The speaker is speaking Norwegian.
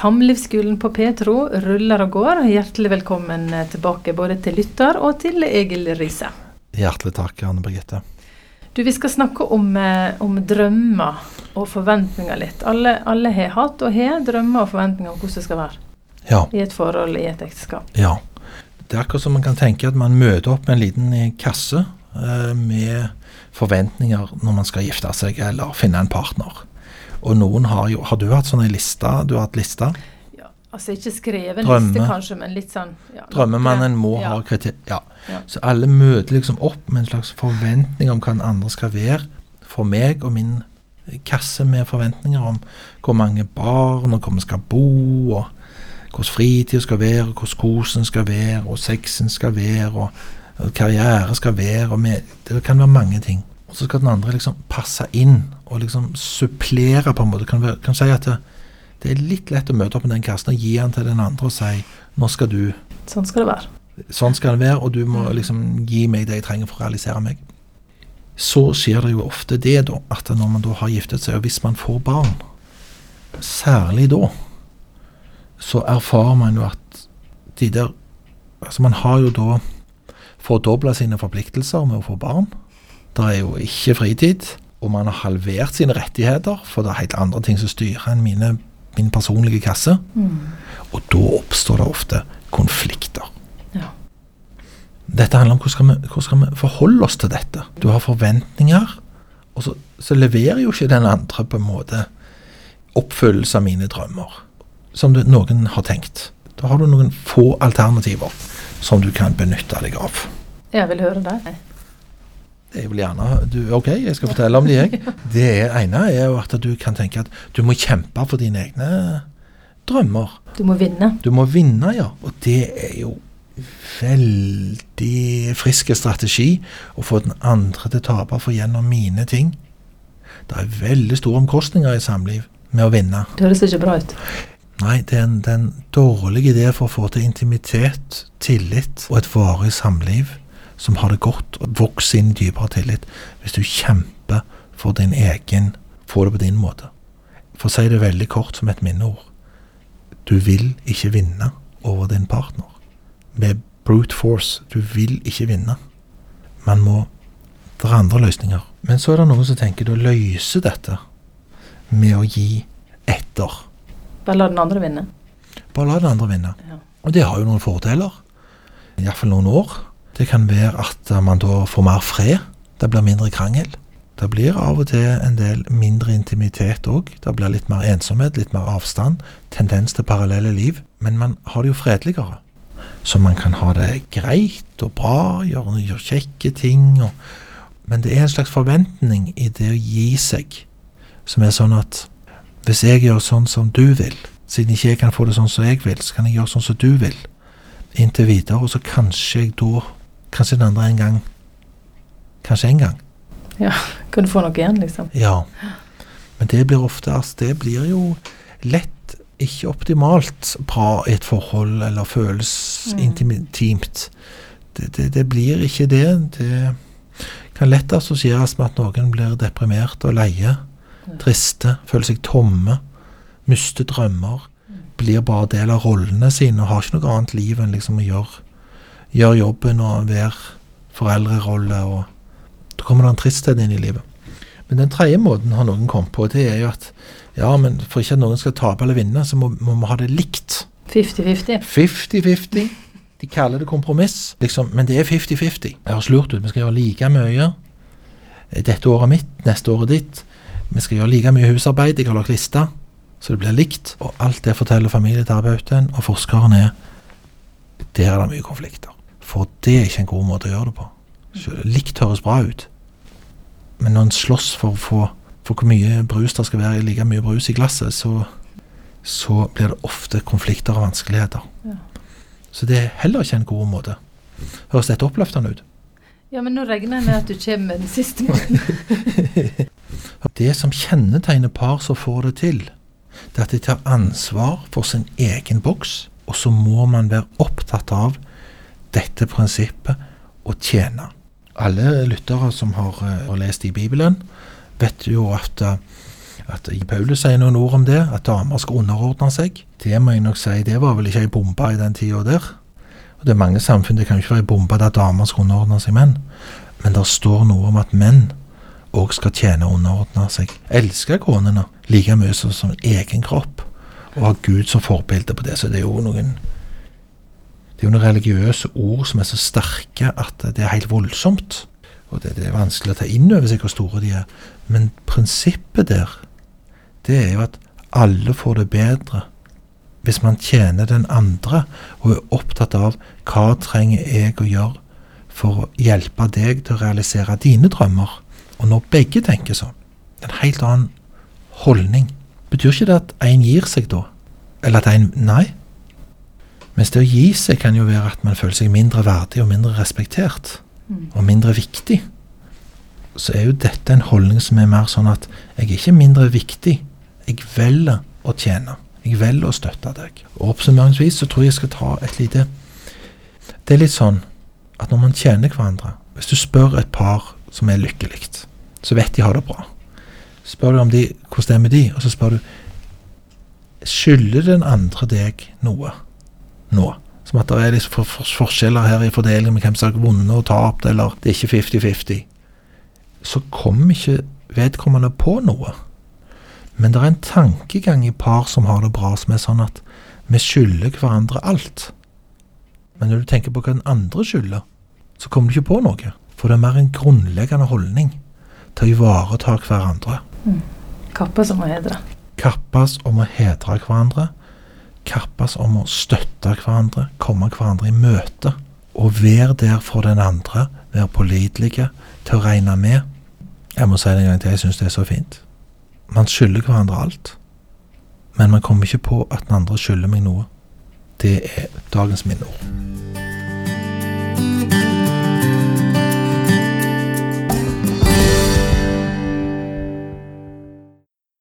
Samlivsskolen på Petro ruller og går. Hjertelig velkommen tilbake både til lytter og til Egil Riise. Hjertelig takk, Anne Birgitte. Du, Vi skal snakke om, eh, om drømmer og forventninger litt. Alle, alle har hatt og har drømmer og forventninger om hvordan det skal være Ja. i et forhold, i et ekteskap. ja. Det er akkurat som man kan tenke at man møter opp med en liten eh, kasse eh, med forventninger når man skal gifte seg eller finne en partner. Og noen har jo Har du hatt sånne lister? Du har hatt lister? Ja, altså ikke skrevet Drømme. liste, kanskje, men litt sånn ja, Drømmemannen må ja. ha kriterier. Ja. Ja. Så alle møter liksom opp med en slags forventning om hva den andre skal være for meg og min kasse med forventninger om hvor mange barn og hvor vi skal bo, og hvordan fritida skal være, og hvordan kosen skal være, og sexen skal være, og, og karriere skal være. og med, Det kan være mange ting. Så skal den andre liksom passe inn og liksom supplere, på en måte. Kan, kan si at det, det er litt lett å møte opp med den kassen og gi den til den andre og si nå skal du Sånn skal det være. Sånn skal det være, og du må liksom gi meg det jeg trenger for å realisere meg. Så skjer det jo ofte det, da, at når man da har giftet seg, og hvis man får barn, særlig da, så erfarer man jo at de der Altså, man har jo da fordobla sine forpliktelser med å få barn. Det er jo ikke fritid, og man har halvert sine rettigheter, for det er helt andre ting som styrer enn mine, min personlige kasse. Mm. Og da oppstår det ofte konflikter. Ja. Dette handler om hvordan skal, vi, hvordan skal vi forholde oss til dette. Du har forventninger, og så, så leverer jo ikke den andre på en måte oppfyllelse av mine drømmer, som du, noen har tenkt. Da har du noen få alternativer som du kan benytte deg av. Jeg vil høre det. Det vil gjerne du, Ok, jeg skal fortelle om de, jeg. Det ene er jo at du kan tenke at du må kjempe for dine egne drømmer. Du må vinne. Du må vinne, ja. Og det er jo veldig frisk strategi å få den andre til å tape for gjennom mine ting. Det er veldig store omkostninger i samliv med å vinne. Det høres ikke bra ut. Nei, det er en, det er en dårlig idé for å få til intimitet, tillit og et varig samliv som har det godt, og vokse inn i dypere tillit, hvis du kjemper for din egen Få det på din måte. For å si det veldig kort som et minneord. Du vil ikke vinne over din partner. Med brute force. Du vil ikke vinne. Man må Det er andre løsninger. Men så er det noen som tenker å løse dette med å gi etter. Bare la den andre vinne. Bare la den andre vinne. Ja. Og det har jo noen fordeler. Iallfall noen år. Det kan være at man da får mer fred. Det blir mindre krangel. Det blir av og til en del mindre intimitet òg. Det blir litt mer ensomhet, litt mer avstand. Tendens til parallelle liv. Men man har det jo fredeligere. Så man kan ha det greit og bra, gjøre, gjøre kjekke ting. Og, men det er en slags forventning i det å gi seg, som er sånn at hvis jeg gjør sånn som du vil, siden ikke jeg kan få det sånn som jeg vil, så kan jeg gjøre sånn som du vil. Inntil videre, og så kanskje jeg da Kanskje den andre en gang Kanskje en gang. Ja, Kan du få noe igjen, liksom? Ja. Men det blir ofte altså, Det blir jo lett ikke optimalt bra i et forhold, eller føles Mm. intimt. Det, det, det blir ikke det. Det kan lett assosieres med at noen blir deprimert og leie, triste, føler seg tomme, mister drømmer, blir bare del av rollene sine og har ikke noe annet liv enn liksom å gjøre, gjøre jobben og være foreldrerolle. og Da kommer det en tristhet inn i livet. Men den tredje måten har noen kommet på, det er jo at ja, men for ikke at noen skal tape eller vinne, så må, må vi ha det likt. 50-50. 50-50. De kaller det kompromiss, liksom, men det er 50-50. Det høres lurt ut. Vi skal gjøre like mye. Dette året mitt, neste året ditt. Vi skal gjøre like mye husarbeid. Jeg har lagt liste, så det blir likt. Og alt det forteller familieterapeuten og forskeren er der er det mye konflikter. For det er ikke en god måte å gjøre det på. Likt høres bra ut, men når en slåss for få for hvor mye brus det skal være, like mye brus i glasset, så, så blir det ofte konflikter og vanskeligheter. Ja. Så det er heller ikke en god måte. Høres dette oppløftende ut? Ja, men nå regner jeg med at du kommer med den siste måten. Det som kjennetegner par som får det til, det er at de tar ansvar for sin egen boks, og så må man være opptatt av dette prinsippet å tjene. Alle lyttere som har har lest i Bibelen, vet jo at, eh, At Paulus sier noen ord om det, at damer skal underordne seg. Det må jeg nok si, det var vel ikke ei bombe i den tida der. Og Det er mange samfunn det kan ikke være ei bombe der damer skal underordne seg menn. Men det står noe om at menn òg skal tjene og underordne seg. Elske konene like mye som, sin egen kropp. Og ha Gud som forbilde på det. Så det er jo noen det er jo noen religiøse ord som er så sterke at det er helt voldsomt. Og det, det er vanskelig å ta inn over seg hvor store de er. Men prinsippet der, det er jo at alle får det bedre hvis man tjener den andre og er opptatt av hva trenger jeg å gjøre for å hjelpe deg til å realisere dine drømmer. Og når begge tenker sånn, en helt annen holdning, betyr ikke det at en gir seg da? Eller at en Nei. Mens det å gi seg kan jo være at man føler seg mindre verdig og mindre respektert. Og mindre viktig. Så er jo dette en holdning som er mer sånn at jeg er ikke mindre viktig. Jeg velger å tjene. Jeg velger å støtte deg. Og Oppsummeringsvis så tror jeg jeg skal ta et lite Det er litt sånn at når man tjener hverandre Hvis du spør et par som er lykkelig, så vet de har det bra. Spør du om de, hvordan det er med de, og så spør du Skylder den andre deg noe nå? Som at det er liksom for, for, forskjeller her i fordelingen med hvem som har vunnet og tapt, eller det er ikke 50-50. Så kommer ikke vedkommende på noe. Men det er en tankegang i par som har det bra, som er sånn at vi skylder hverandre alt. Men når du tenker på hva den andre skylder, så kommer du ikke på noe. For det er mer en grunnleggende holdning til å ivareta hverandre. Kappes om å hedre. Kappes om å hedre hverandre kappes om å støtte hverandre, komme hverandre i møte. Og være der for den andre, være pålitelige, til å regne med. Jeg må si det en gang til, jeg syns det er så fint. Man skylder hverandre alt, men man kommer ikke på at den andre skylder meg noe. Det er dagens minneord.